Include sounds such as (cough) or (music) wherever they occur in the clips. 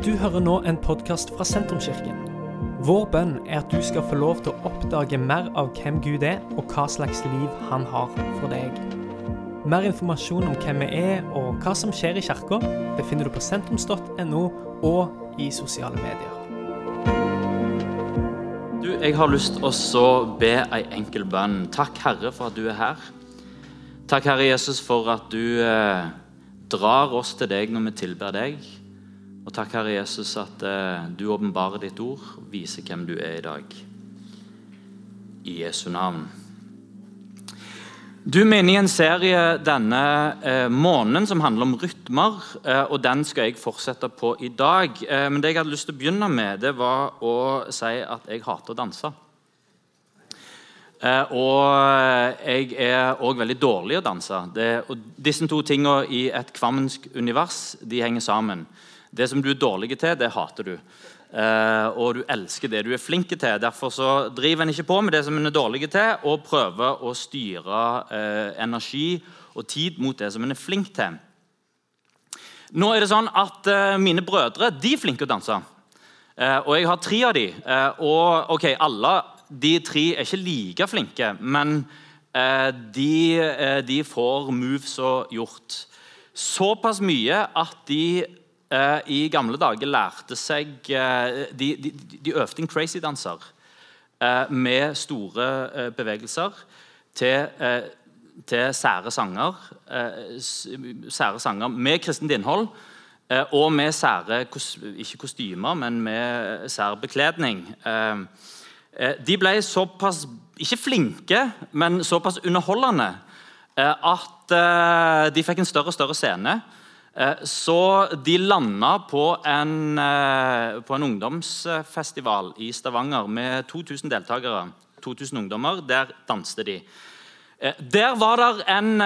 Du hører nå en podkast fra Sentrumskirken. Vår bønn er at du skal få lov til å oppdage mer av hvem Gud er, og hva slags liv han har for deg. Mer informasjon om hvem vi er og hva som skjer i kirka, befinner du på sentrums.no og i sosiale medier. Du, Jeg har lyst til å be ei enkel bønn. Takk, Herre, for at du er her. Takk, Herre Jesus, for at du eh, drar oss til deg når vi tilber deg. Og takk, Herre Jesus, at eh, du åpenbarer ditt ord, viser hvem du er i dag. I Jesu navn. Du er i en serie denne eh, måneden som handler om rytmer. Eh, og Den skal jeg fortsette på i dag. Eh, men det jeg hadde lyst til å begynne med, det var å si at jeg hater å danse. Eh, og jeg er òg veldig dårlig å danse. Det, og disse to tingene i et kvammensk univers de henger sammen. Det som du er dårlig til, det hater du. Uh, og du elsker det du er flink til. Derfor så driver en ikke på med det som en er dårlig til, og prøver å styre uh, energi og tid mot det som en er flink til. Nå er det sånn at uh, Mine brødre de er flinke til å danse. og jeg har tre av de. og ok, Alle de tre er ikke like flinke, men de, de får moves og gjort. Såpass mye at de eh, i gamle dager lærte seg eh, de, de, de, øvde en crazy-danser eh, med store eh, bevegelser til, eh, til sære sanger. Eh, sære sanger med kristent innhold. og med sære ikke kostymer, men med sær bekledning. de ble såpass ikke flinke, men såpass underholdende at de fikk en større og større scene. Eh, så de landa på en, eh, på en, ungdomsfestival i Stavanger med 2000 deltakere. 2000 ungdommer. Der danste de. Eh, der var det en,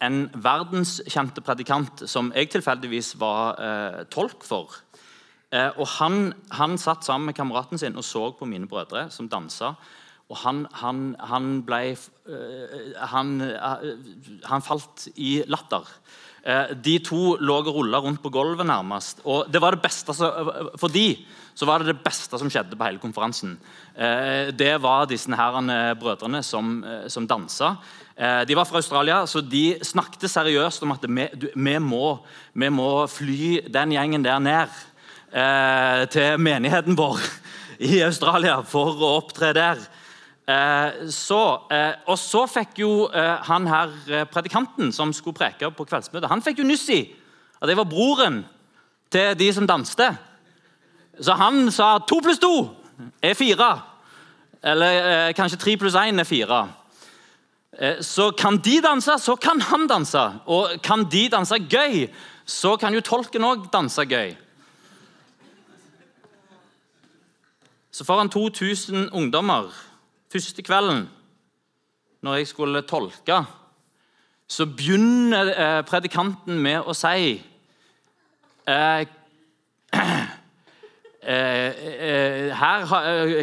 en verdenskjente predikant som jeg tilfeldigvis var tolk for. og han, han satt sammen med kameraten sin og så på mine brødre som dansa. Og han, han, han ble han, han, falt i latter. Eh, de to lå og rulla rundt på gulvet nærmest. og det var det beste For de så var det det beste som skjedde på hele konferansen. Eh, det var disse her brødrene som, eh, som dansa. De var fra Australia, så de snakket seriøst om at vi, vi, må, vi må, fly den gjengen der ned til menigheten vår (laughs) i Australia for å opptre der. Eh, så, eh, og så fikk jo eh, han her eh, predikanten som skulle preke på kveldsmøtet, han fikk jo nyss i at jeg var broren til de som danste. Så han sa to pluss to er fire. Eller eh, kanskje tre pluss én er fire. Så kan de danse, så kan han danse. Og kan de danse gøy, så kan jo tolken òg danse gøy. Så foran 2000 ungdommer Første kvelden, når jeg skulle tolke, så begynner eh, predikanten med å si eh, (clears throat) eh, eh her,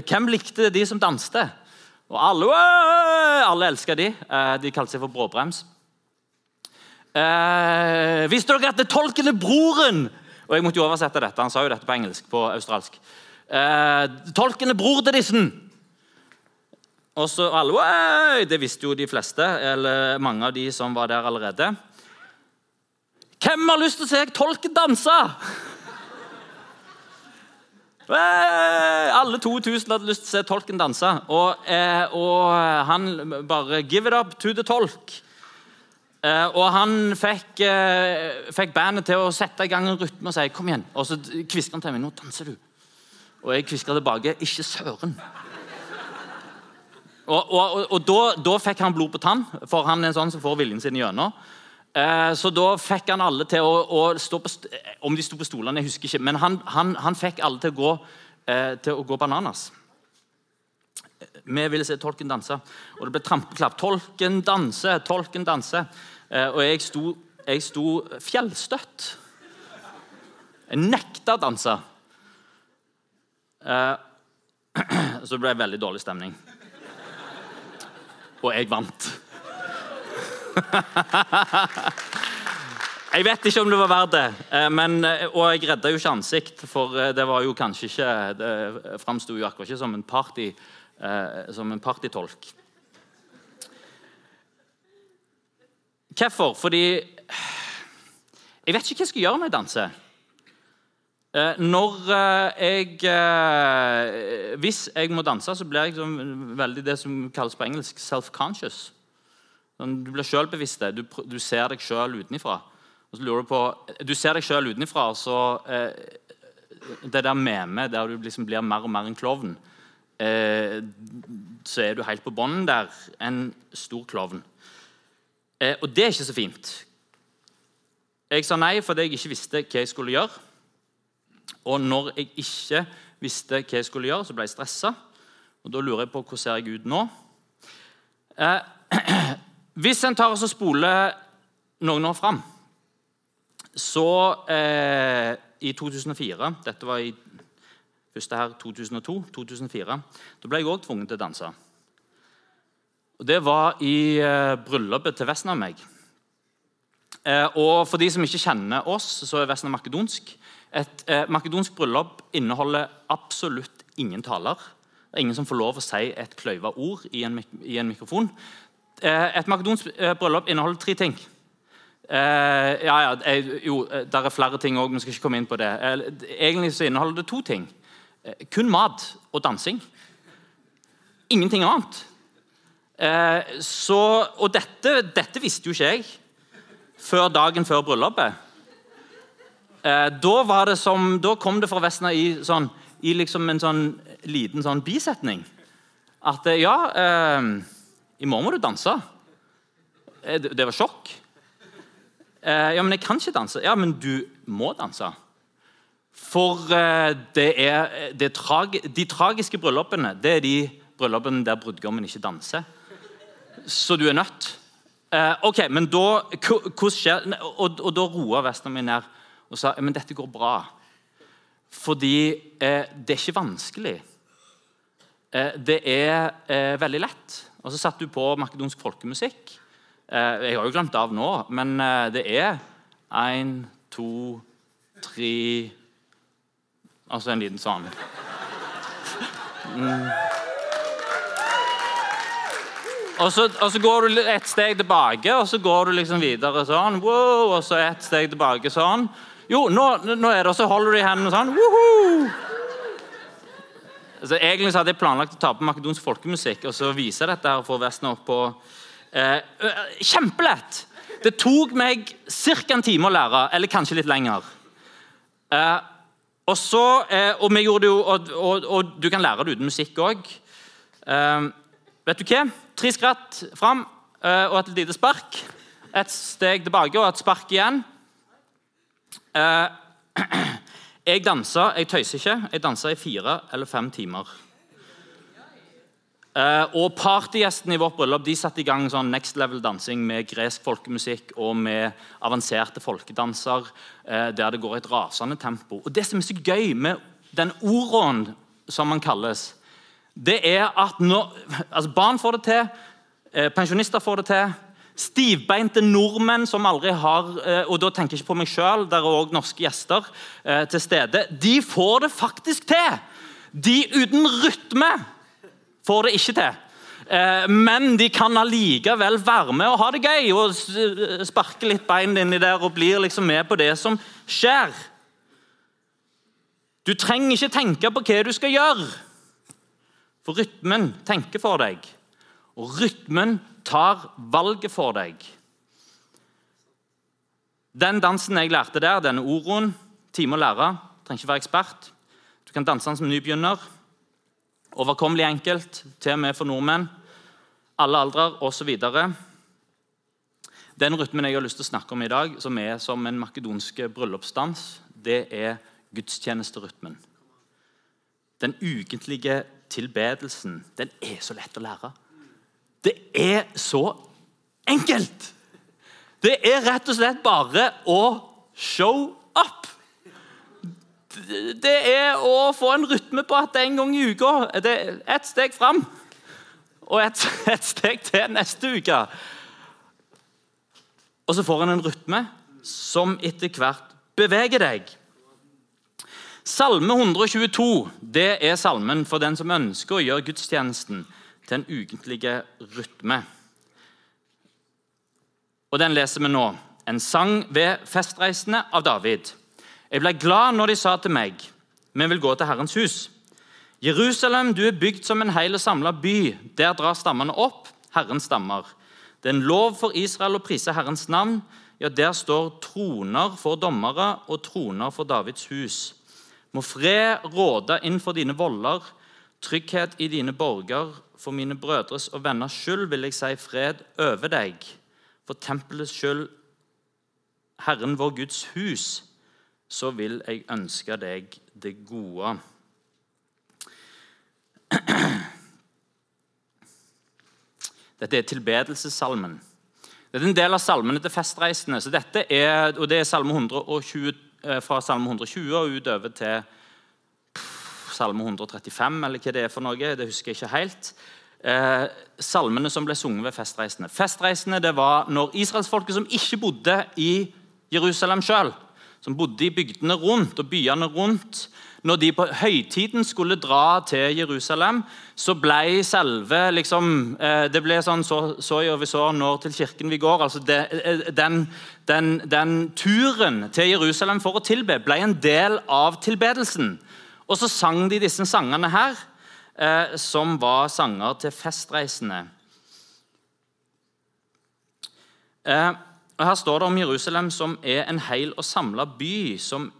Hvem likte de som danste? Og alle, alle elska de. De kalte seg for bråbrems. Eh, visste dere at det tolken er broren? Og Jeg måtte jo oversette dette. Han sa jo dette på engelsk. på australsk. Eh, tolken er bror til disse. Og så alle Det visste jo de fleste, eller mange av de som var der allerede. Hvem har lyst til å se tolken danse? Alle 2000 hadde lyst til å se tolken danse. Og, eh, og han bare Give it up to the tolk. Eh, og han fikk, eh, fikk, bandet til å sette i gang en rytme og si 'kom igjen'. Og så kvisker han til meg 'nå danser du'. Og jeg kvisker tilbake 'ikke søren'. Og, og, og da, da, fikk han blod på tann, for han er en sånn som får viljen sin gjennom. Eh, så da fikk han alle til å, å stå på Om de sto på stolene, jeg husker ikke. Men han, han, han fikk alle til å, gå, eh, til å gå bananas. Vi ville se tolken danse, og det ble trampeklapp. Tolken danse, tolken danse. Eh, og jeg sto, jeg sto fjellstøtt. Jeg nekta å danse. Eh, (clears throat) så det ble veldig dårlig stemning og jeg vant. Jeg vet ikke om det var verdt det. eh, Men, eh, og jeg redda jo ikke ansikt, for eh, det var jo kanskje ikke Det framsto jo akkurat ikke som en, party, som en partytolk. Hvorfor? Fordi jeg vet ikke hva jeg skal gjøre når jeg danser. Eh, når eh, jeg eh, Hvis jeg må danse, så blir jeg sånn, veldig det som kalles på engelsk self-conscious. Sånn, du blir sjølbevisst. Du, du ser deg sjøl utenfra. Du du ser deg sjøl utenfra, og så Det der memet der du liksom blir mer og mer en klovn, så er du helt på bånden der. En stor klovn. Og det er ikke så fint. Jeg sa nei fordi jeg ikke visste hva jeg skulle gjøre. Og når jeg ikke visste hva jeg skulle gjøre, så ble jeg stressa. Og da lurer jeg på hvordan ser jeg ut nå. Eh, (clears throat) hvis en tar og spoler noen år fram, så eh, i 2004 Dette var i første her 2002-2004. Da ble jeg òg tvunget til å danse. Og Det var i eh, bryllupet til Vesna og meg. Eh, og For de som ikke kjenner oss, så er Vesna makedonsk. Et eh, makedonsk bryllup inneholder absolutt ingen taler. Det er ingen som får lov å si et kløyva ord i en, i en mikrofon. Eh, et makedonsk eh, bryllup inneholder tre ting. Eh, ja, ja, eh, jo, det Der er flere ting òg, vi skal ikke komme inn på det. Eh, egentlig så inneholder det to ting. Eh, kun mat og dansing. Ingenting annet. Eh, så, og dette, dette visste jo ikke jeg før dagen før bryllupet. Eh, da, var det som, da kom det fra Vesna i, sånn, i liksom en sånn liten sånn bisetning. At eh, ja, eh, i morgen må du danse. Eh, det, det var sjokk. Eh, ja, men jeg kan ikke danse. Ja, men du må danse. For eh, det er, det er trag, de tragiske bryllupene det er de bryllupene der brudgommen ikke danser. Så du er nødt. Eh, ok, men da, hvordan skjer, og, og da roer vesten min ned og sa men dette går bra. Fordi eh, det er ikke vanskelig. Eh, det er eh, veldig lett. Og så satte du på makedonsk folkemusikk. Eh, jeg har jo glemt av nå, men eh, det er én, to, tre Altså en liten sånn. Og så, og så går du et steg tilbake, og så går du liksom videre sånn. Wow, og så et steg tilbake sånn. Jo, nå, nå er det, og så holder du i hendene sånn. Woohoo! Altså, egentlig så hadde jeg planlagt å ta på makedonsk folkemusikk og så vise dette her for opp på eh, Kjempelett! Det tok meg ca. en time å lære, eller kanskje litt lenger. Eh, og så, eh, og vi gjorde det jo, og, og, og du kan lære det uten musikk òg. Eh, vet du hva? Tre skratt fram eh, og et lite spark. Et steg tilbake og et spark igjen. Eh, (clears throat) jeg dansa, jeg tøyser ikke, jeg dansa i fire eller fem timer. Eh, og Partygjestene i vårt bryllup de satte i gang sånn next level dansing med gresk folkemusikk og med avanserte folkedanser eh, der det går i et rasende tempo. Og Det som er så gøy med den oroen, som man kalles, det er at når, altså barn får det til, pensjonister får det til, stivbeinte nordmenn som aldri har eh, Og da tenker jeg ikke på meg sjøl, der er òg norske gjester eh, til stede. De får det faktisk til! De uten rytme får det ikke til. Eh, Men de kan allikevel være med og ha det gøy og sparke litt bein inni der og blir liksom med på det som skjer. Du trenger ikke tenke på hva du skal gjøre, for rytmen tenker for deg. Og rytmen tar valget for deg. Den dansen jeg lærte der, denne oroen, time å lære, trenger ikke være ekspert. Du kan danse den som nybegynner. Overkommelig enkelt, til og med for nordmenn. Alle aldre osv. Den rytmen jeg har lyst til å snakke om i dag, som er som en makedonsk bryllupsdans, det er gudstjenesterytmen. Den ukentlige tilbedelsen, den er så lett å lære. Det er så enkelt! Det er rett og slett bare å show up. Det er å få en rytme på at en gang i uka det ett steg fram og ett (laughs) et steg til neste uke. Og så får en en rytme som etter hvert beveger deg. Salme 122 det er salmen for den som ønsker å gjøre gudstjenesten til en ukentlig rytme. Og Den leser vi nå. En sang ved festreisende av David. Jeg ble glad når de sa til meg, vi vil gå til Herrens hus. Jerusalem, du er bygd som en hel og samla by. Der drar stammene opp, Herrens stammer. Det er en lov for Israel å prise Herrens navn. Ja, der står troner for dommere og troner for Davids hus. Må fred råde innenfor dine voller, trygghet i dine borger. For mine brødres og venners skyld vil jeg si fred over deg. For tempelets skyld, Herren vår Guds hus, så vil jeg ønske deg det gode. Dette er tilbedelsessalmen. Det er en del av salmene til festreisende. så dette er, og Det er salme 120, eh, fra salme 120 og utover til salme 135, eller hva det er for noe. Det husker jeg ikke helt. Eh, salmene som ble sunget ved festreisende. Festreisende det var når israelsfolket som ikke bodde i Jerusalem sjøl, som bodde i bygdene rundt og byene rundt, når de på høytiden skulle dra til Jerusalem, så ble selve liksom, eh, Det ble sånn så, så og vi så når til kirken vi går. altså det, eh, den, den, den, turen til Jerusalem for å tilbe ble en del av tilbedelsen. Og så sang de disse sangene her, eh, som var sanger til festreisende. Eh, og Her står det om Jerusalem som er en hel og samla by, som,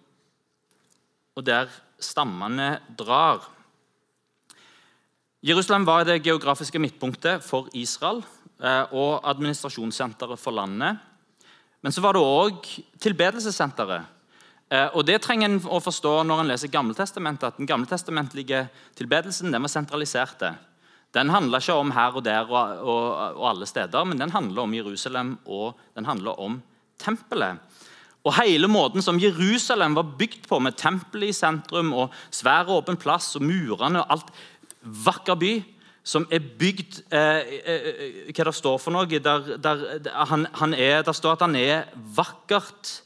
og der stammene drar. Jerusalem var det geografiske midtpunktet for Israel eh, og administrasjonssenteret for landet. Men så var det òg tilbedelsessenteret. Eh, og Det trenger en å forstå når en leser Gammeltestamentet, at den gammeltestamentlige tilbedelsen den var sentralisert. Den handla ikke om her og der og, og, og alle steder, men den handler om Jerusalem og den handler om tempelet. Og Hele måten som Jerusalem var bygd på, med tempelet i sentrum og svær åpen plass og murene og alt Vakker by som er bygd eh, eh, eh, Hva det står for noe? Der, der, han, han er, der står at han er vakkert.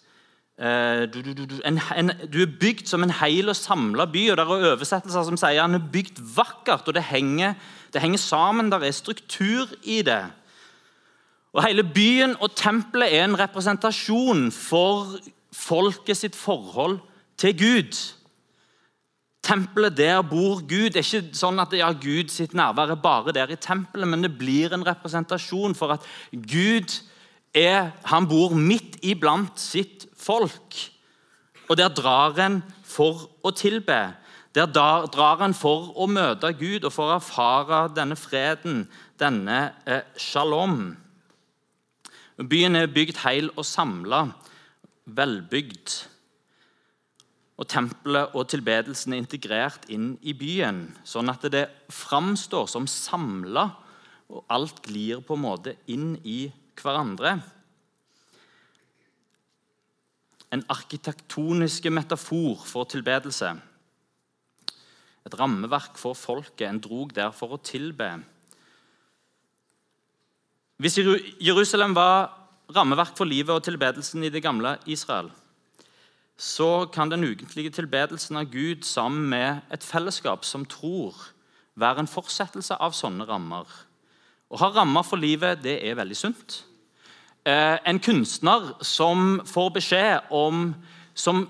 Eh, du, du, du, en, en, du, er bygd som en hel og samla by. og Det er oversettelser som sier han er bygd vakkert. og Det henger, det henger sammen. Det er struktur i det. Og Hele byen og tempelet er en representasjon for folket sitt forhold til Gud. Tempelet, der bor Gud. Det er ikke sånn at ja, Gud sitt nærvær er bare der i tempelet, men det blir en representasjon for at Gud er, han bor midt iblant sitt folk. Og der drar en for å tilbe. Der drar en for å møte Gud og for å erfare denne freden, denne eh, shalom. Byen er bygd hel og samla, velbygd. Og Tempelet og tilbedelsen er integrert inn i byen, sånn at det framstår som samla, og alt glir på en måte inn i hverandre. En arkitektonisk metafor for tilbedelse. Et rammeverk for folket. En drog der for å tilbe. Hvis Jerusalem var rammeverk for livet og tilbedelsen i det gamle Israel, så kan den ukentlige tilbedelsen av Gud sammen med et fellesskap som tror, være en fortsettelse av sånne rammer. Å ha rammer for livet det er veldig sunt. Eh, en kunstner som får beskjed om som,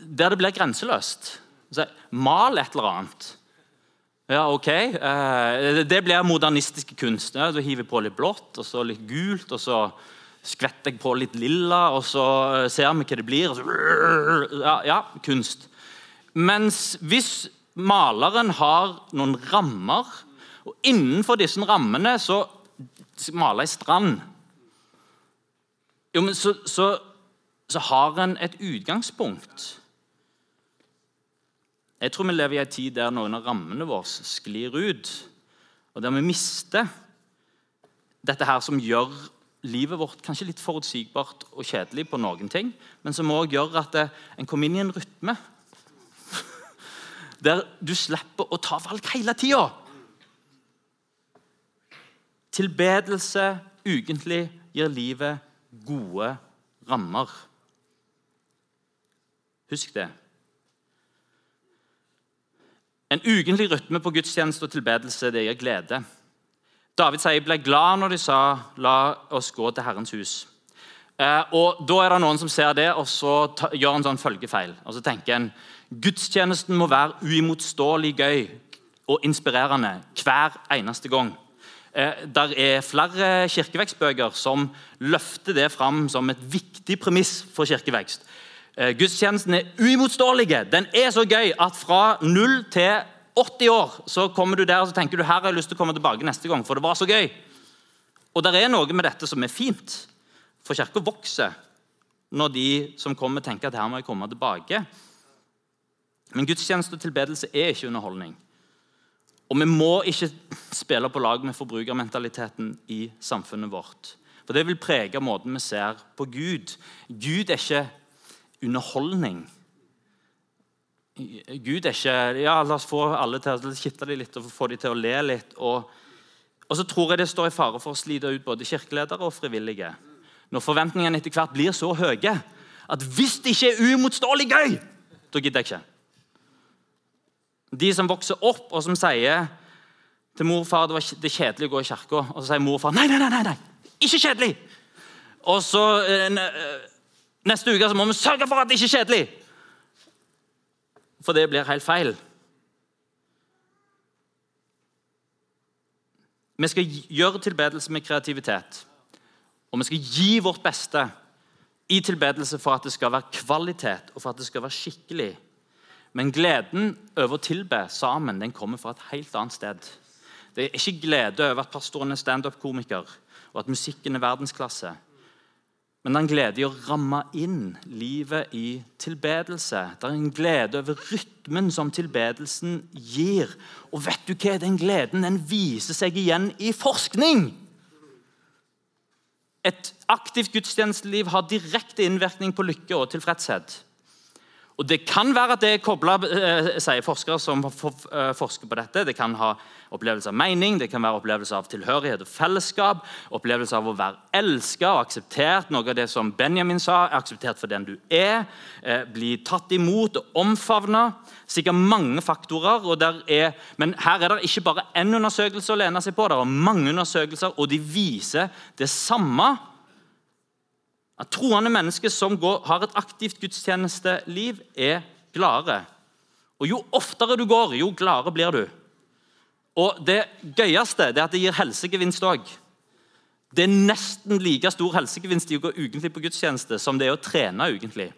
Der det blir grenseløst. Mal et eller annet. Ja, ok. Eh, det blir modernistisk kunst. Ja, så hiver jeg på litt blått og så litt gult. og så skvetter jeg på litt lilla, og så eh, ser vi hva det blir. Ja, ja, kunst. Mens hvis maleren har noen rammer, og innenfor disse rammene så maler jeg strand jo, men så, så, så har en et utgangspunkt. Jeg tror vi lever i en tid der noen av rammene våre sklir ut, og der vi mister dette her som gjør livet vårt kanskje litt forutsigbart og kjedelig på noen ting, men som òg gjør at en kommer inn i en rytme (laughs) der du slipper å ta valg hele tida. Tilbedelse ukentlig gir livet gode rammer. Husk det. En ukentlig rytme på gudstjeneste og tilbedelse det gir glede. David sier ble glad når de sa 'la oss gå til Herrens hus'. Eh, og Da er det noen som ser det og så ta, gjør en sånn følgefeil. Og så tenker en gudstjenesten må være uimotståelig gøy og inspirerende hver eneste gang. Eh, der er flere kirkevekstbøker som løfter det fram som et viktig premiss for kirkevekst. Eh, gudstjenesten er uimotståelig. Den er så gøy at fra 0 til 80 år så kommer du der og så tenker du her har jeg lyst til å komme tilbake neste gang, for det var så gøy. Og det er noe med dette som er fint, for kirka vokser når de som kommer, tenker at her må jeg komme tilbake. Men gudstjeneste og tilbedelse er ikke underholdning. Og vi må ikke spille på lag med forbrukermentaliteten i samfunnet vårt. For det vil prege måten vi ser på Gud. Gud er ikke underholdning. Gud er ikke ja, La oss få alle til å kitte dem litt og få dem til å le litt. Og, og, så tror jeg det står i fare for å slite ut både kirkeledere og frivillige. Når forventningene etter hvert blir så høye at hvis det ikke er uimotståelig gøy, da gidder jeg ikke. De som vokser opp og som sier til mor og far det var kjedelig å gå i kirka, og så sier mor og far nei, nei, nei, nei, ikke kjedelig. Og så eh, eh, Neste uke så må vi sørge for at det ikke er kjedelig. For det blir helt feil. Vi skal gjøre tilbedelse med kreativitet. Og vi skal gi vårt beste i tilbedelse for at det skal være kvalitet og for at det skal være skikkelig. Men gleden over å tilbe sammen den kommer fra et helt annet sted. Det er ikke glede over at pastoren er standup-komiker og at musikken er verdensklasse. Men det er en glede i å ramme inn livet i tilbedelse. Det er en glede over rytmen som tilbedelsen gir. Og vet du hva? Den gleden den viser seg igjen i forskning. Et aktivt gudstjenesteliv har direkte innvirkning på lykke og tilfredshet. Og Det kan være at det er kobla, eh, sier forskere som eh, forsker på dette. Det kan ha opplevelse av mening, det kan være opplevelse av tilhørighet og fellesskap. Opplevelse av å være elsket og akseptert. Noe av det som Benjamin sa, er akseptert for den du er. Eh, bli tatt imot og omfavna. Sikkert mange faktorer. Er, men her er det ikke bare én undersøkelse å lene seg på. Det er mange undersøkelser, og de viser det samme at troende mennesker som går, har et aktivt gudstjenesteliv, er gladere. Og Jo oftere du går, jo gladere blir du. Og Det gøyeste er at det gir helsegevinst òg. Det er nesten like stor helsegevinst i å gå ukentlig på gudstjeneste som det er å trene ukentlig.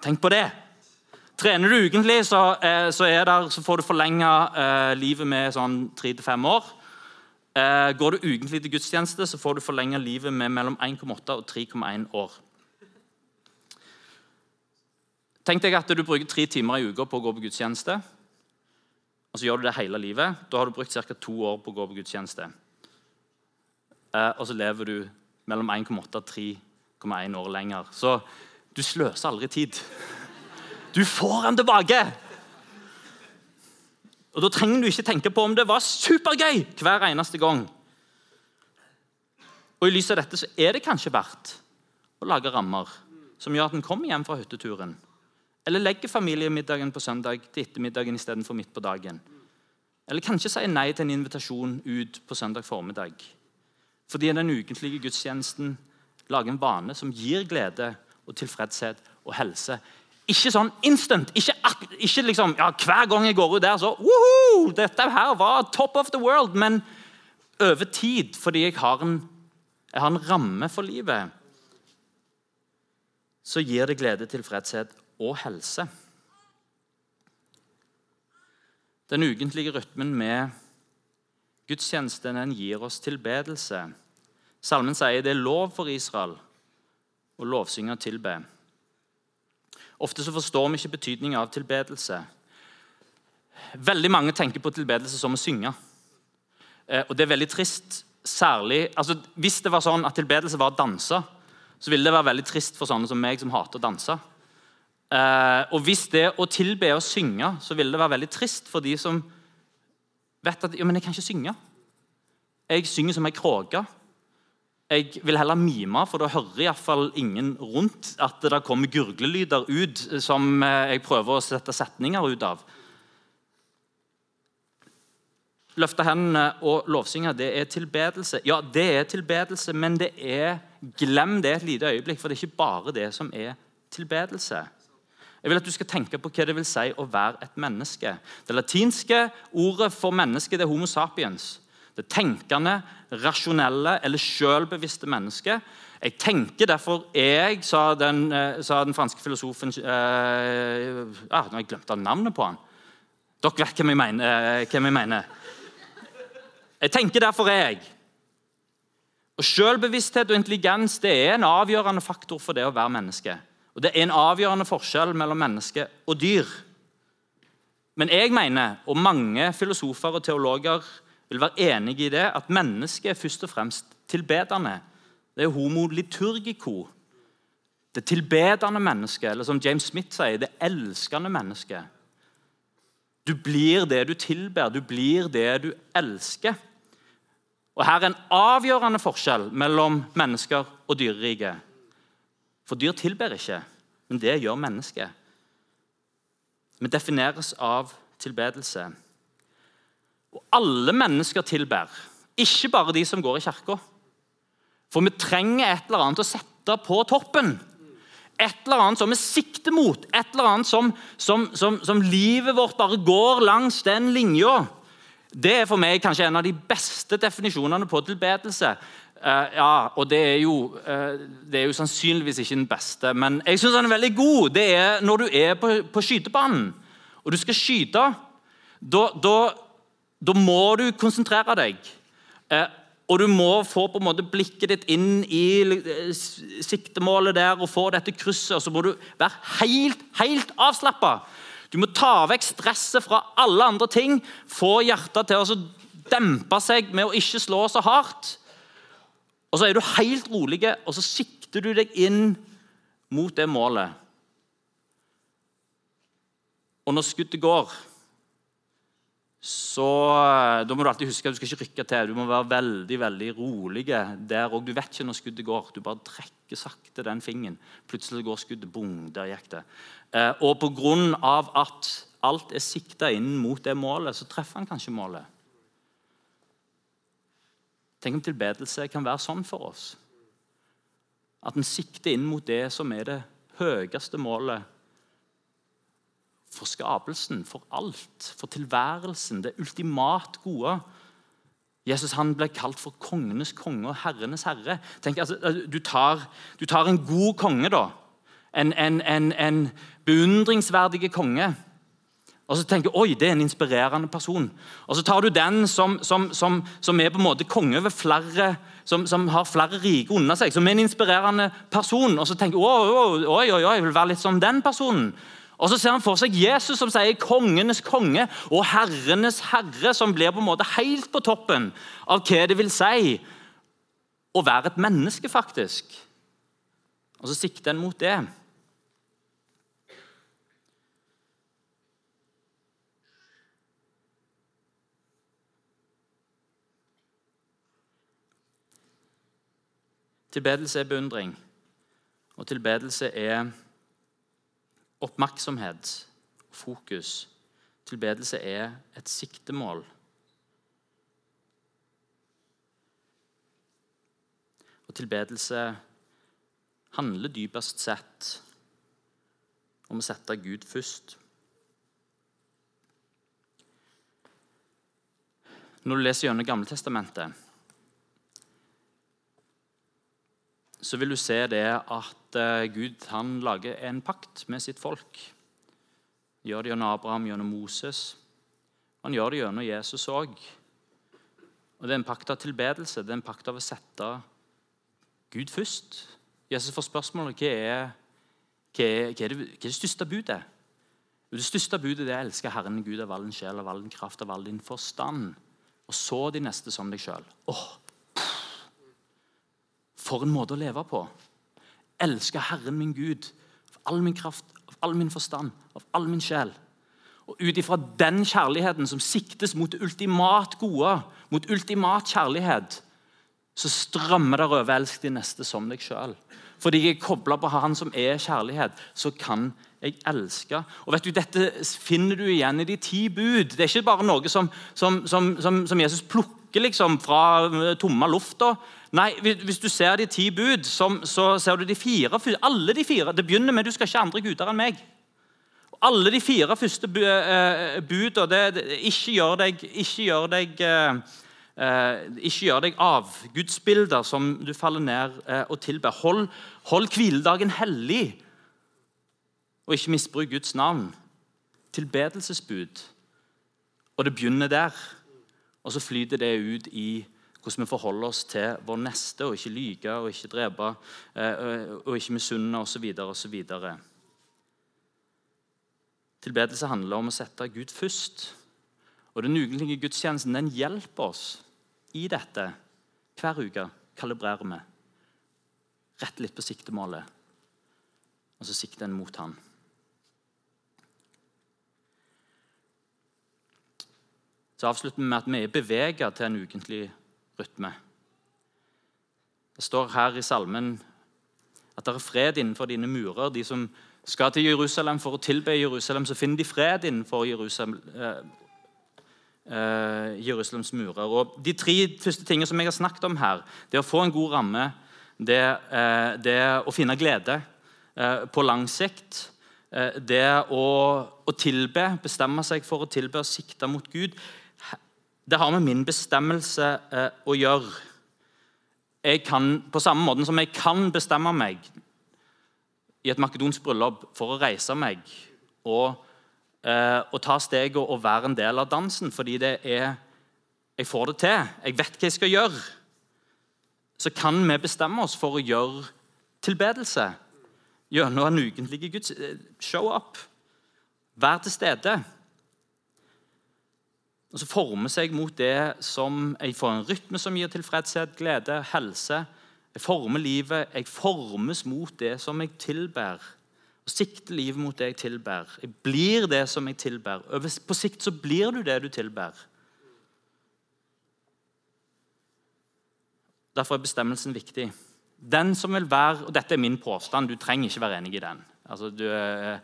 Tenk på det. Trener du ukentlig, så, eh, så, så får du forlenga eh, livet med sånn tre til fem år. Eh, går du ukentlig til gudstjeneste, så får du forlenget livet med mellom 1,8 og 3,1 år. Tenk deg at du bruker tre timer i uka på å gå på gudstjeneste. Og så gjør du det hele livet. Da har du brukt ca. to år på å gå på gudstjeneste. Eh, og så lever du mellom 1,8 og 3,1 år lenger. Så du sløser aldri tid. Du får den tilbake! Og Da trenger du ikke tenke på om det var supergøy hver eneste gang. Og I lys av dette så er det kanskje verdt å lage rammer som gjør at en kommer hjem fra hytteturen. Eller legger familiemiddagen på søndag til ettermiddagen istedenfor midt på dagen. Eller kanskje sier nei til en invitasjon ut på søndag formiddag. Fordi den ukentlige gudstjenesten lager en vane som gir glede og tilfredshet og helse ikke sånn instant. Ikke, ikke liksom, ja, Hver gang jeg går ut der, så Woohoo! Dette her var top of the world. Men over tid, fordi jeg har en, jeg har en ramme for livet, så gir det glede, tilfredshet og helse. Den ukentlige rytmen med gudstjenesten den gir oss tilbedelse. Salmen sier det er lov for Israel å lovsynge og tilbe. Ofte så forstår vi ikke betydningen av tilbedelse. Veldig mange tenker på tilbedelse som å synge. Eh, og det er veldig trist. Særlig, altså Hvis det var sånn at tilbedelse var å danse, så ville det være veldig trist for sånne som meg, som hater å danse. Eh, og hvis det å tilbe å synge, så ville det være veldig trist for de som vet at ja, men jeg kan ikke synge. Jeg synger som ei kråke. Jeg vil heller mime, for da hører iallfall ingen rundt at det kommer gurglelyder ut som eh, jeg prøver å sette setninger ut av. Løfte hendene og lovsynge, det er tilbedelse. Ja, det er tilbedelse, men det er glem det et lite øyeblikk, for det er ikke bare det som er tilbedelse. Jeg vil at du skal tenke på hva det vil si å være et menneske. Det latinske ordet for menneske det er homo sapiens. Det tenkende, rasjonelle eller selvbevisste mennesket. Jeg tenker derfor jeg, sa den, eh, sa den franske filosofen eh, ah, Nå har jeg glemt av navnet på han. Dere vet hvem jeg mener. Eh, hvem jeg, mener. jeg tenker derfor jeg. Og Selvbevissthet og intelligens det er en avgjørende faktor for det å være menneske. Og Det er en avgjørende forskjell mellom menneske og dyr. Men jeg mener, og mange filosofer og teologer vil være enig i det, at mennesket er først og fremst tilbedende. Det er homo liturgico. Det tilbedende mennesket, eller som James Smith sier, det elskende mennesket. Du blir det du tilber, du blir det du elsker. Og Her er en avgjørende forskjell mellom mennesker og dyreriket. For dyr tilber ikke, men det gjør mennesket. Vi defineres av tilbedelse. Og alle mennesker tilber, ikke bare de som går i kirka. For vi trenger et eller annet å sette på toppen. Et eller annet som vi sikter mot, et eller annet som, som, som, som livet vårt bare går langs den linja. Det er for meg kanskje en av de beste definisjonene på tilbedelse. Uh, ja, og det er, jo, uh, det er jo sannsynligvis ikke den beste, men jeg syns den er veldig god. Det er når du er på, på skytebanen og du skal skyte. Da, da, da må du konsentrere deg. Eh, og du må få på en måte blikket ditt inn i eh, siktemålet der og få dette krysset. og Så må du være helt, helt avslappa. Du må ta vekk stresset fra alle andre ting. Få hjertet til å dempe seg med å ikke slå så hardt. Og så er du helt rolig, og så sikter du deg inn mot det målet. Og når skuddet går så eh, Da må du alltid huske at du skal ikke rykke til. Du må være veldig veldig rolig der òg. Du vet ikke når skuddet går. Du bare trekker sakte den fingeren. Plutselig går skuddet. Bong, der gikk det. Eh, og pga. at alt er sikta inn mot det målet, så treffer han kanskje målet. Tenk om tilbedelse kan være sånn for oss. At en sikter inn mot det som er det høyeste målet for skapelsen, for alt, for tilværelsen, det ultimat gode. Jesus han ble kalt for kongenes konge og herrenes herre. Tenk, altså, altså, du, tar, du, tar, en god konge, da. En, en, en, en beundringsverdig konge. Og så tenker du oi, det er en inspirerende person. Og så tar du den som, som, som, som er på en måte konge over flere som, som, har flere rike under seg, som er en inspirerende person. Og så tenker du oi, oi, oi, jeg vil være litt som den personen. Og Så ser han for seg Jesus som sier 'kongenes konge' og 'herrenes herre', som blir på en måte helt på toppen av hva det vil si å være et menneske, faktisk. Og så sikter en mot det. Tilbedelse er beundring, og tilbedelse er oppmerksomhet og fokus. Tilbedelse er et siktemål. Og tilbedelse handler dypest sett om å sette Gud først. Når du leser gjennom Gamletestamentet, så vil du se det at eh, Gud han lager en pakt med sitt folk. Han gjør det gjennom Abraham, gjennom Moses. Han gjør det gjennom Jesus òg. Og Det er en pakt av tilbedelse, det er en pakt av å sette Gud først. Jesus får spørsmålet hva er, hva er, hva er, det, hva er det største budet. Det største budet det er å elske Herren Gud av all din sjel, av all din kraft, av all din forstand. Og så de neste som deg sjøl. Oh, for en måte å leve på. Elske Herren min Gud av all min kraft, av all min forstand, av all min sjel. Og Ut ifra den kjærligheten som siktes mot ultimat gode, mot ultimat kjærlighet, så strømmer det over 'elsk de neste som deg sjøl'. Fordi jeg er kobla på Han som er kjærlighet, så kan jeg elske. Og vet du, Dette finner du igjen i de ti bud. Det er ikke bare noe som, som, som, som Jesus plukker liksom fra tomme lufta. Nei, Hvis du ser de ti bud, så ser du de fire. Alle de fire. Det begynner med 'du skal ikke andre guder enn meg'. Alle de fire første bud budene det, ikke gjør deg, ikke gjør deg eh, eh, ikke gjør deg avgudsbilder som du faller ned eh, og tilber. Hold, hold hviledagen hellig, og ikke misbruk Guds navn. Tilbedelsesbud. Og det begynner der. Og så flyter det ut i hvordan vi forholder oss til vår neste, og ikke lyge og ikke drepe eh, og ikke misunne osv. osv. Tilbedelse handler om å sette Gud først. Og Den ukentlige gudstjenesten den hjelper oss i dette. Hver uke kalibrerer vi. Rett litt på siktemålet, og så sikter en mot han. Så avslutter vi med at vi er beveget til en ukentlig rytme. Det står her i salmen at det er fred innenfor dine murer. De som skal til Jerusalem for å tilbe Jerusalem, så finner de fred innenfor Jerusalem, eh, eh, Jerusalems murer. Og De tre første tingene som jeg har snakket om her, det å få en god ramme, det, eh, det å finne glede eh, på lang sikt, eh, det å, å, tilbe, bestemme seg for å tilbe og sikte mot Gud, det har med min bestemmelse eh, å gjøre. Jeg kan, På samme måte som jeg kan bestemme meg i et makedonsk bryllup for å reise meg og, eh, og ta steget og være en del av dansen fordi det er Jeg får det til. Jeg vet hva jeg skal gjøre. Så kan vi bestemme oss for å gjøre tilbedelse gjennom en ukentlig Guds eh, show up. Vær til stede. Og så forme seg mot det som jeg får en rytme som gir tilfredshet, glede, helse jeg former livet, jeg formes mot det som jeg tilber. Og sikter livet mot det jeg tilber. Jeg blir det som jeg tilber. På sikt så blir du det du tilber. Derfor er bestemmelsen viktig. Den som vil være, og Dette er min påstand, du trenger ikke være enig i den. Altså, du eh,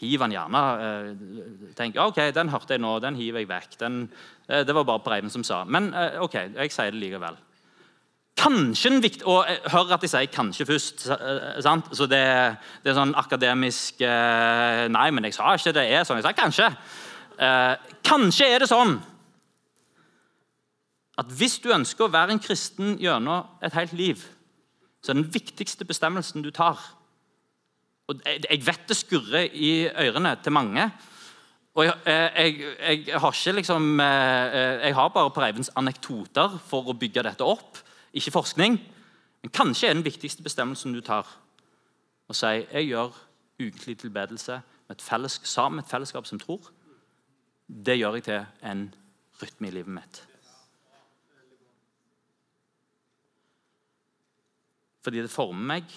eh, han gjerne. Eh, tenk, ok, Den hørte jeg nå, den hiver jeg vekk. Den, eh, det var bare Breiven som sa. Men eh, ok, jeg sier det likevel. Kanskje en viktig, og hører at de sier 'kanskje' først. Sant? Så det, det, er sånn akademisk Nei, men jeg sa ikke det er sånn. Jeg sa kanskje. Kanskje er det sånn at hvis du ønsker å være en kristen gjennom et helt liv, så er den viktigste bestemmelsen du tar og Jeg vet det skurrer i ørene til mange. Og jeg, jeg, jeg, har ikke liksom Jeg har bare på Reivens anekdoter for å bygge dette opp ikke forskning. Men kanskje er den viktigste bestemmelsen du tar, å si jeg gjør ukentlig tilbedelse med et felles, sammen med et fellesskap som tror. Det gjør jeg til en rytme i livet mitt. Fordi det former meg,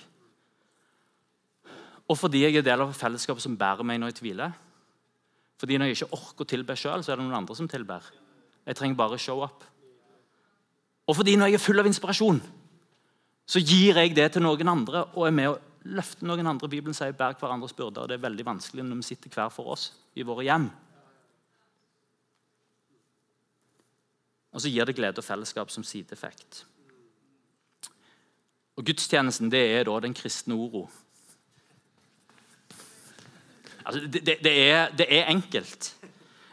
og fordi jeg er del av fellesskapet som bærer meg når jeg tviler. Fordi når jeg ikke orker å tilbe sjøl, så er det noen andre som tilber. Jeg trenger bare show up. Og fordi når jeg er full av inspirasjon, så gir jeg det til noen andre og er med å løfte noen andre. Bibelen sier 'bær hverandres byrder'. Det er veldig vanskelig når vi sitter hver for oss i våre hjem. Og så gir det glede og fellesskap som sideeffekt. Og Gudstjenesten det er da den kristne oro. Altså, det, det, er, det er enkelt.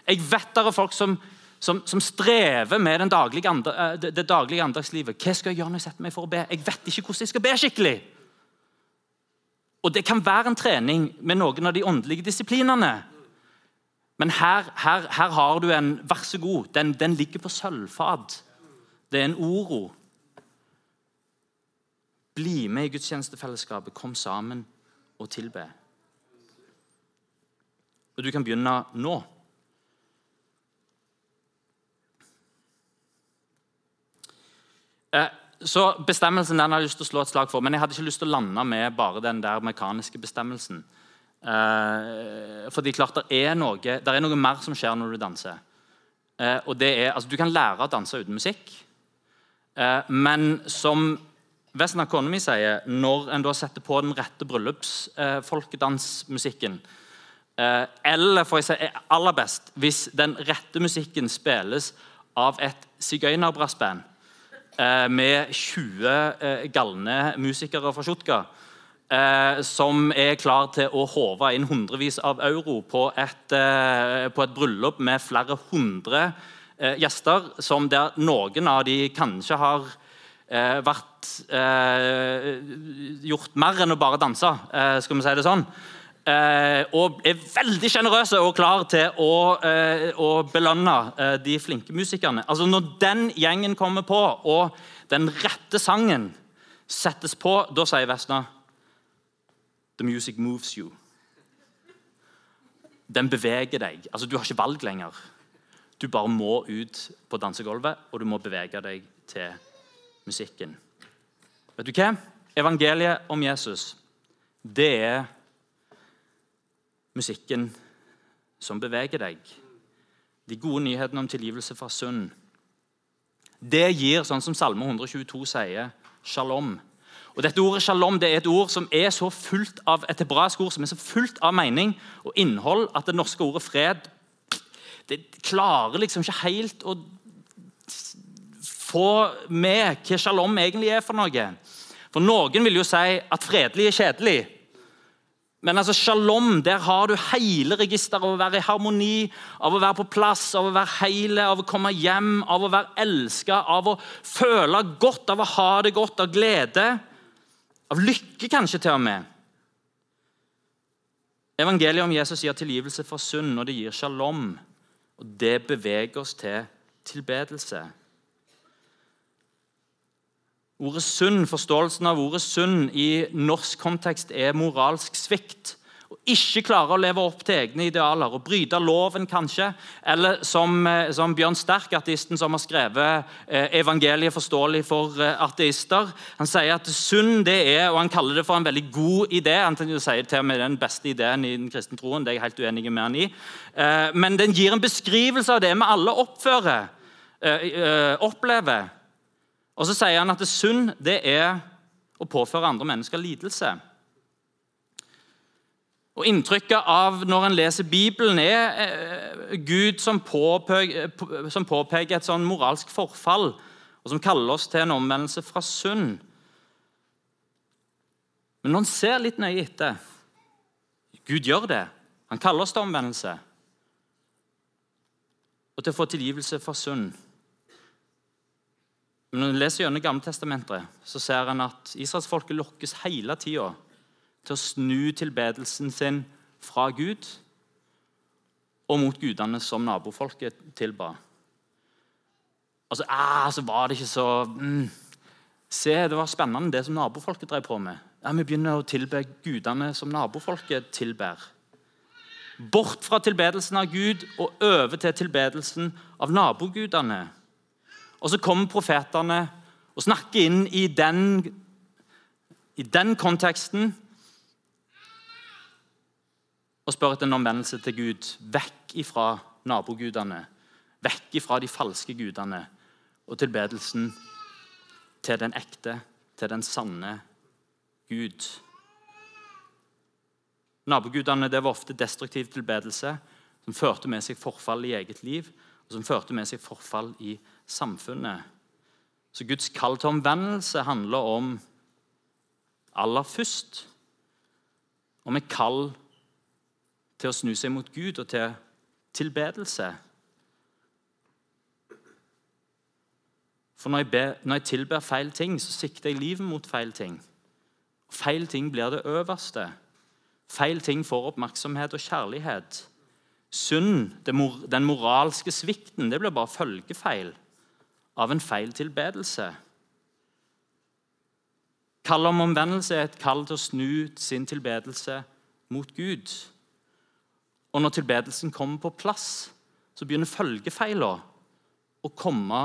Jeg vet det er folk som som, som strever med daglige andre, eh, det, det, daglige andagslivet. Hva skal jeg gjøre når jeg setter meg for å be? Jeg vet ikke hvordan jeg skal be skikkelig. Og Det kan være en trening med noen av de åndelige disiplinene. Men her, her, her har du en Vær så god. Den, den ligger på sølvfat. Det er en oro. Bli med i gudstjenestefellesskapet. Kom sammen og tilbe. Og du kan begynne nå. Eh, så Bestemmelsen den har jeg lyst til å slå et slag for, men jeg hadde ikke lyst til å lande med bare den der mekaniske bestemmelsen. Eh, fordi klart det er, noe, det er noe mer som skjer når du danser. Eh, og det er, altså Du kan lære å danse uten musikk. Men som Vesten Akonomi sier, når en da setter på den rette bryllupsfolkedansmusikken eh, Eller for å si aller best hvis den rette musikken spilles av et sigøynerbrassband eh, med 20 galne musikere fra Sjutka eh, som er klar til å håve inn hundrevis av euro på et, eh, på et bryllup med flere hundre eh, gjester, som der noen av de kanskje har eh, vært eh, gjort mer enn å bare danse, eh, skal vi si det sånn. Og er veldig sjenerøse og klar til å, å belønne de flinke musikerne. Altså Når den gjengen kommer på, og den rette sangen settes på, da sier Vesna The music moves you. Den beveger deg. Altså, Du har ikke valg lenger. Du bare må ut på dansegulvet, og du må bevege deg til musikken. Vet du hva? Evangeliet om Jesus, det er musikken som beveger deg. De gode nyhetene om tilgivelse fra synd. Det gir, sånn som Salme 122 sier, shalom. Og dette Ordet shalom det er et ord som er så fullt av et hebraisk ord som er så fullt av mening og innhold at det norske ordet fred det klarer liksom ikke helt å få med hva shalom egentlig er for noe. For Noen vil jo si at fredelig er kjedelig. Men altså shalom, der har du hele registeret av å være i harmoni, av å være på plass, av å være hele, av å komme hjem, av å være elska, av å føle godt, av å ha det godt, av glede. Av lykke, kanskje til og med. Evangeliet om Jesus gir tilgivelse for synd, og det gir shalom. Og det beveger oss til tilbedelse. Ordet synd, Forståelsen av ordet synd i norsk kontekst er moralsk svikt Å ikke klarer å leve opp til egne idealer og bryte loven, kanskje. Eller som, eh, som Bjørn Sterk, ateisten som har skrevet eh, 'Evangeliet forståelig for eh, ateister', han sier at synd det er, og han kaller det for en veldig god idé. Han sier til og med den beste ideen i den kristne troen. det er jeg helt uenig med han i. Men den gir en beskrivelse av det vi alle oppfører, opplever. Og så sier han at det synd det er å påføre andre mennesker lidelse. Og Inntrykket av når en leser Bibelen, er eh, Gud som påpeker, et sånn moralsk forfall, og som kaller oss til en omvendelse fra synd. Men når en ser litt nøye etter Gud gjør det. Han kaller oss til omvendelse og til å få tilgivelse for synd. Men når en leser gjennom Gammeltestamentet, så ser en at israelsfolket lokkes hele tida til å snu tilbedelsen sin fra Gud og mot gudene som nabofolket tilba. Altså, ah, så var det ikke så mm, Se, det var spennende det som nabofolket drev på med. Ja, Vi begynner å tilbe gudene som nabofolket tilber. Bort fra tilbedelsen av Gud og over til tilbedelsen av nabogudene. Og så kommer profetene og snakker inn i den, i den konteksten og spør etter en omvendelse til Gud. Vekk ifra nabogudene, vekk ifra de falske gudene og tilbedelsen til den ekte, til den sanne Gud. Nabogudene det var ofte destruktiv tilbedelse som førte med seg forfall i eget liv og som førte med seg forfall i samfunnet. Så Guds kall til omvendelse handler om aller først om et kall til å snu seg mot Gud og til tilbedelse. For når jeg, ber, når jeg tilber feil ting, så sikter jeg livet mot feil ting. Feil ting blir det øverste. Feil ting får oppmerksomhet og kjærlighet. Synd, den moralske svikten, det blir bare følgefeil av en feil tilbedelse. Kallet om omvendelse er et kall til å snu sin tilbedelse mot Gud. Og når tilbedelsen kommer på plass, så begynner følgefeila å komme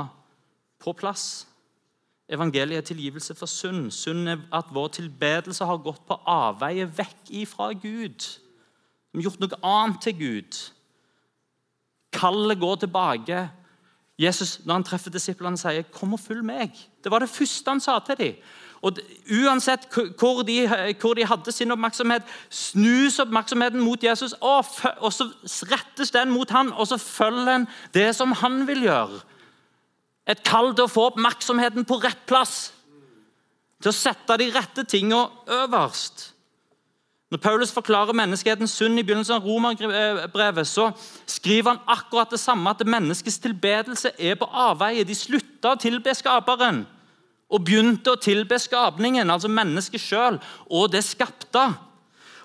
på plass. Evangeliet er tilgivelse for synd. Synd er at vår tilbedelse har gått på avveie vekk ifra Gud. Vi har gjort noe annet til Gud. Kallet går tilbake. Jesus, når han treffer disiplene, sier 'Kom og følg meg'. Det var det første han sa til dem. Og Uansett hvor de, hvor de, hadde sin oppmerksomhet, snus oppmerksomheten mot Jesus, og, så rettes den mot han, og så følger en det som han vil gjøre. Et kall til å få oppmerksomheten på rett plass. Til å sette de rette tingene øverst. Når Paulus forklarer menneskehetens synd i begynnelsen av romerbrevet, så skriver han akkurat det samme, at menneskets tilbedelse er på avveie. De slutta å tilbe skaperen og begynte å tilbe skapningen, altså mennesket sjøl, og det skapte.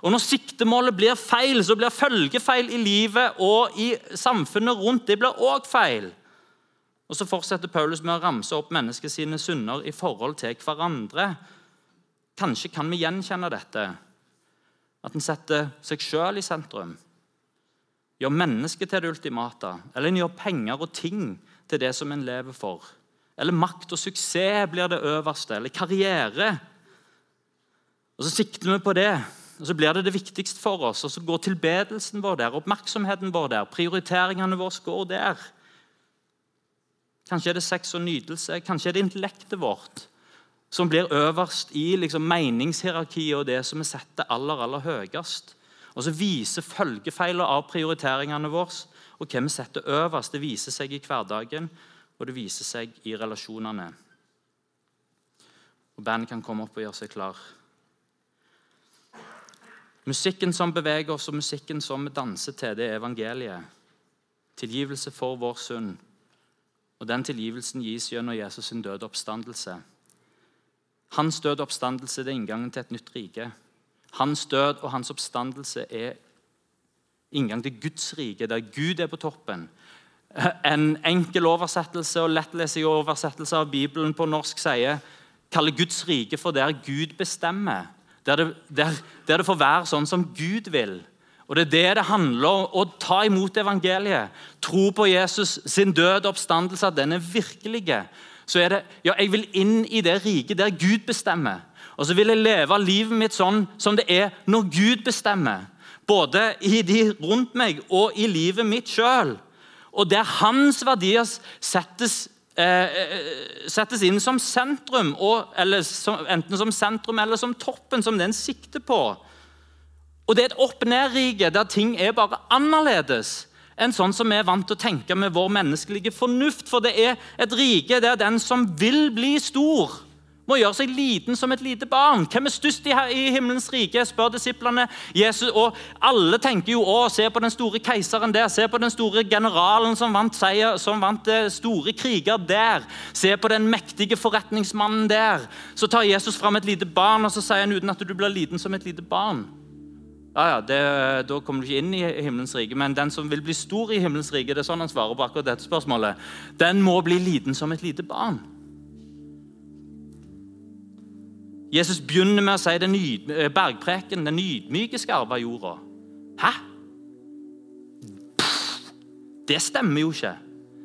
Og Når siktemålet blir feil, så blir følgefeil i livet og i samfunnet rundt det blir også feil. Og Så fortsetter Paulus med å ramse opp menneskets synder i forhold til hverandre. Kanskje kan vi gjenkjenne dette. At en setter seg sjøl i sentrum. Gjør mennesket til det ultimate. Eller en gjør penger og ting til det som en lever for. Eller makt og suksess blir det øverste. Eller karriere. Og Så sikter vi på det, og så blir det det viktigste for oss. Og så går tilbedelsen vår der, oppmerksomheten vår der, prioriteringene våre går der. Kanskje er det sex og nytelse, kanskje er det intellektet vårt som blir øverst i liksom, meningshierarkiet og det som vi setter aller, aller høyest. Og så viser følgefeiler av prioriteringene våre og hvem vi setter øverst. Det viser seg i hverdagen, og det viser seg i relasjonene. Og Bandet kan komme opp og gjøre seg klar. Musikken som beveger oss, og musikken som vi danser til, det er evangeliet. Tilgivelse for vår synd. Og Den tilgivelsen gis gjennom Jesus' sin døde oppstandelse. Hans død og oppstandelse er inngangen til et nytt rike. Hans død og hans oppstandelse er inngang til Guds rike, der Gud er på toppen. En enkel oversettelse og lettlesig oversettelse av Bibelen på norsk sier kaller Guds rike for der Gud bestemmer. Der det, der, der det får være sånn som Gud vil. Og Det er det det handler om. Å ta imot evangeliet. Tro på Jesus sin død og oppstandelse, at den er virkelige så er det ja, jeg vil inn i det riket der Gud bestemmer. Og så vil jeg leve livet mitt sånn som det er når Gud bestemmer. Både i de rundt meg og i livet mitt sjøl. Og der hans verdier settes, eh, eh settes inn som sentrum, og, som, enten som sentrum eller som toppen, som den sikter på. Og det er et opp-ned-rike der ting er bare annerledes enn sånn som vi er vant til å tenke med vår menneskelige fornuft. For det er et rike der den som vil bli stor, må gjøre seg liten som et lite barn. Hvem er størst i himmelens rike? spør disiplene. Jesus, og Alle tenker jo å, se på den store keiseren der, se på den store generalen som vant, seier, som vant eh, store kriger der. Se på den mektige forretningsmannen der. Så tar Jesus fram et lite barn og så sier han uten at du blir liten som et lite barn ja, ja, det, da kommer du ikke inn i himmelens rike. Men den som vil bli stor i himmelens rike, det er sånn han svarer på akkurat dette spørsmålet, den må bli liten som et lite barn. Jesus begynner med å si den eh, bergpreken, den ydmyke skal arve jorda. Hæ? Det stemmer jo ikke.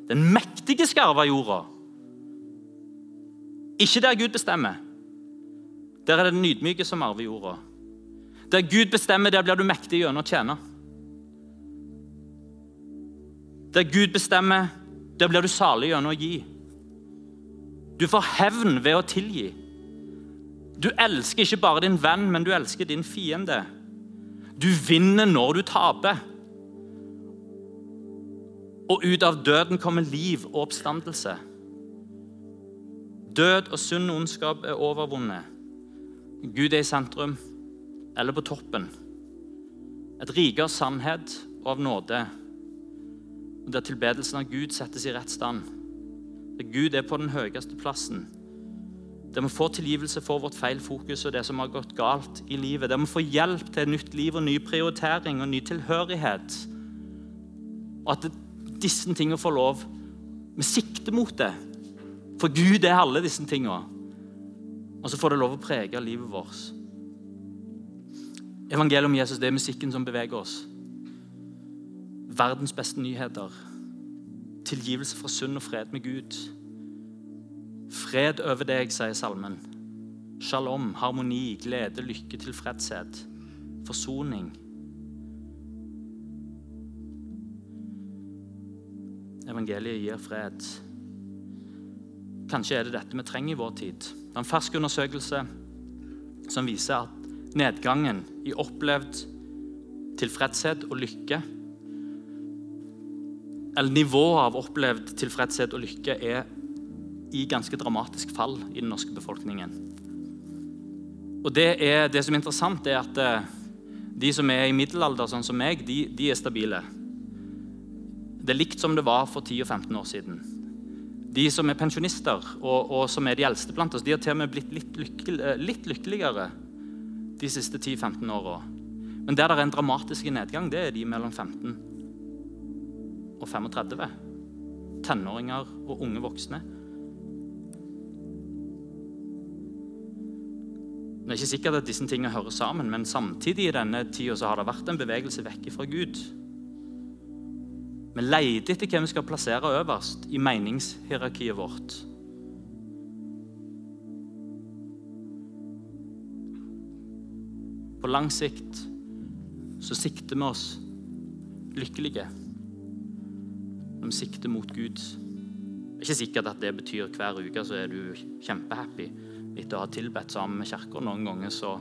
Den mektige skal arve jorda. Ikke der Gud bestemmer. Der er det den ydmyke som arver jorda. Der Gud bestemmer, der blir du mektig gjennom å tjene. Der Gud bestemmer, der blir du salig gjennom å gi. Du får hevn ved å tilgi. Du elsker ikke bare din venn, men du elsker din fiende. Du vinner når du taper. Og ut av døden kommer liv og oppstandelse. Død og sunn ondskap er overvunnet. Gud er i sentrum eller på toppen. Et rike av sannhet og av nåde. Der tilbedelsen av Gud settes i rett stand. Der Gud er på den høyeste plassen. Der vi får tilgivelse for vårt feil fokus og det som har gått galt i livet. Der vi får hjelp til nytt liv og ny prioritering og ny tilhørighet. Og at disse tingene får lov Vi sikter mot det. For Gud er alle disse tingene. Og så får det lov å prege livet vårt. Evangeliet om Jesus det er musikken som beveger oss. Verdens beste nyheter. Tilgivelse fra synd og fred med Gud. Fred over deg, sier salmen. Shalom, harmoni, glede, lykke, tilfredshet. Forsoning. Evangeliet gir fred. Kanskje er det dette vi trenger i vår tid. En fersk undersøkelse som viser at nedgangen i opplevd tilfredshet og lykke Eller nivået av opplevd tilfredshet og lykke er i ganske dramatisk fall i den norske befolkningen. Og det, er, det som er interessant, er at eh, de som er i middelalder, sånn som meg, de, de er stabile. Det er likt som det var for 10 og 15 år siden. De som er pensjonister, og, og som er de eldste blant oss, de har til og med blitt litt, lykkelig, eh, litt lykkeligere de siste 10-15 åra. Men der det er en dramatisk nedgang, det er de mellom 15 og 35. Tenåringer og unge voksne. Det er ikke sikkert at disse tingene hører sammen, men samtidig i denne tida har det vært en bevegelse vekk fra Gud. Vi leter etter hvem vi skal plassere øverst i meningshierarkiet vårt. På lang sikt så sikter vi oss lykkelige når vi sikter mot Gud. Det er ikke sikkert at det betyr hver uke så er du kjempehappy etter å ha tilbedt sammen med kirka. Noen ganger så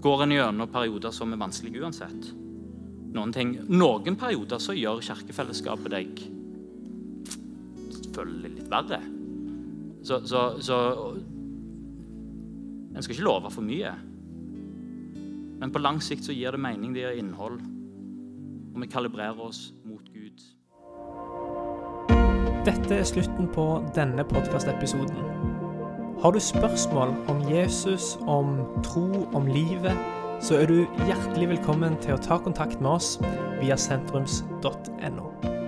går en gjennom perioder som er vanskelige uansett. Noen, ting, noen perioder så gjør kirkefellesskapet deg selvfølgelig litt verre. Så, så, så En skal ikke love for mye. Men på lang sikt så gir det mening, det gir innhold. Og vi kalibrerer oss mot Gud. Dette er slutten på denne podkastepisoden. Har du spørsmål om Jesus, om tro, om livet, så er du hjertelig velkommen til å ta kontakt med oss via sentrums.no.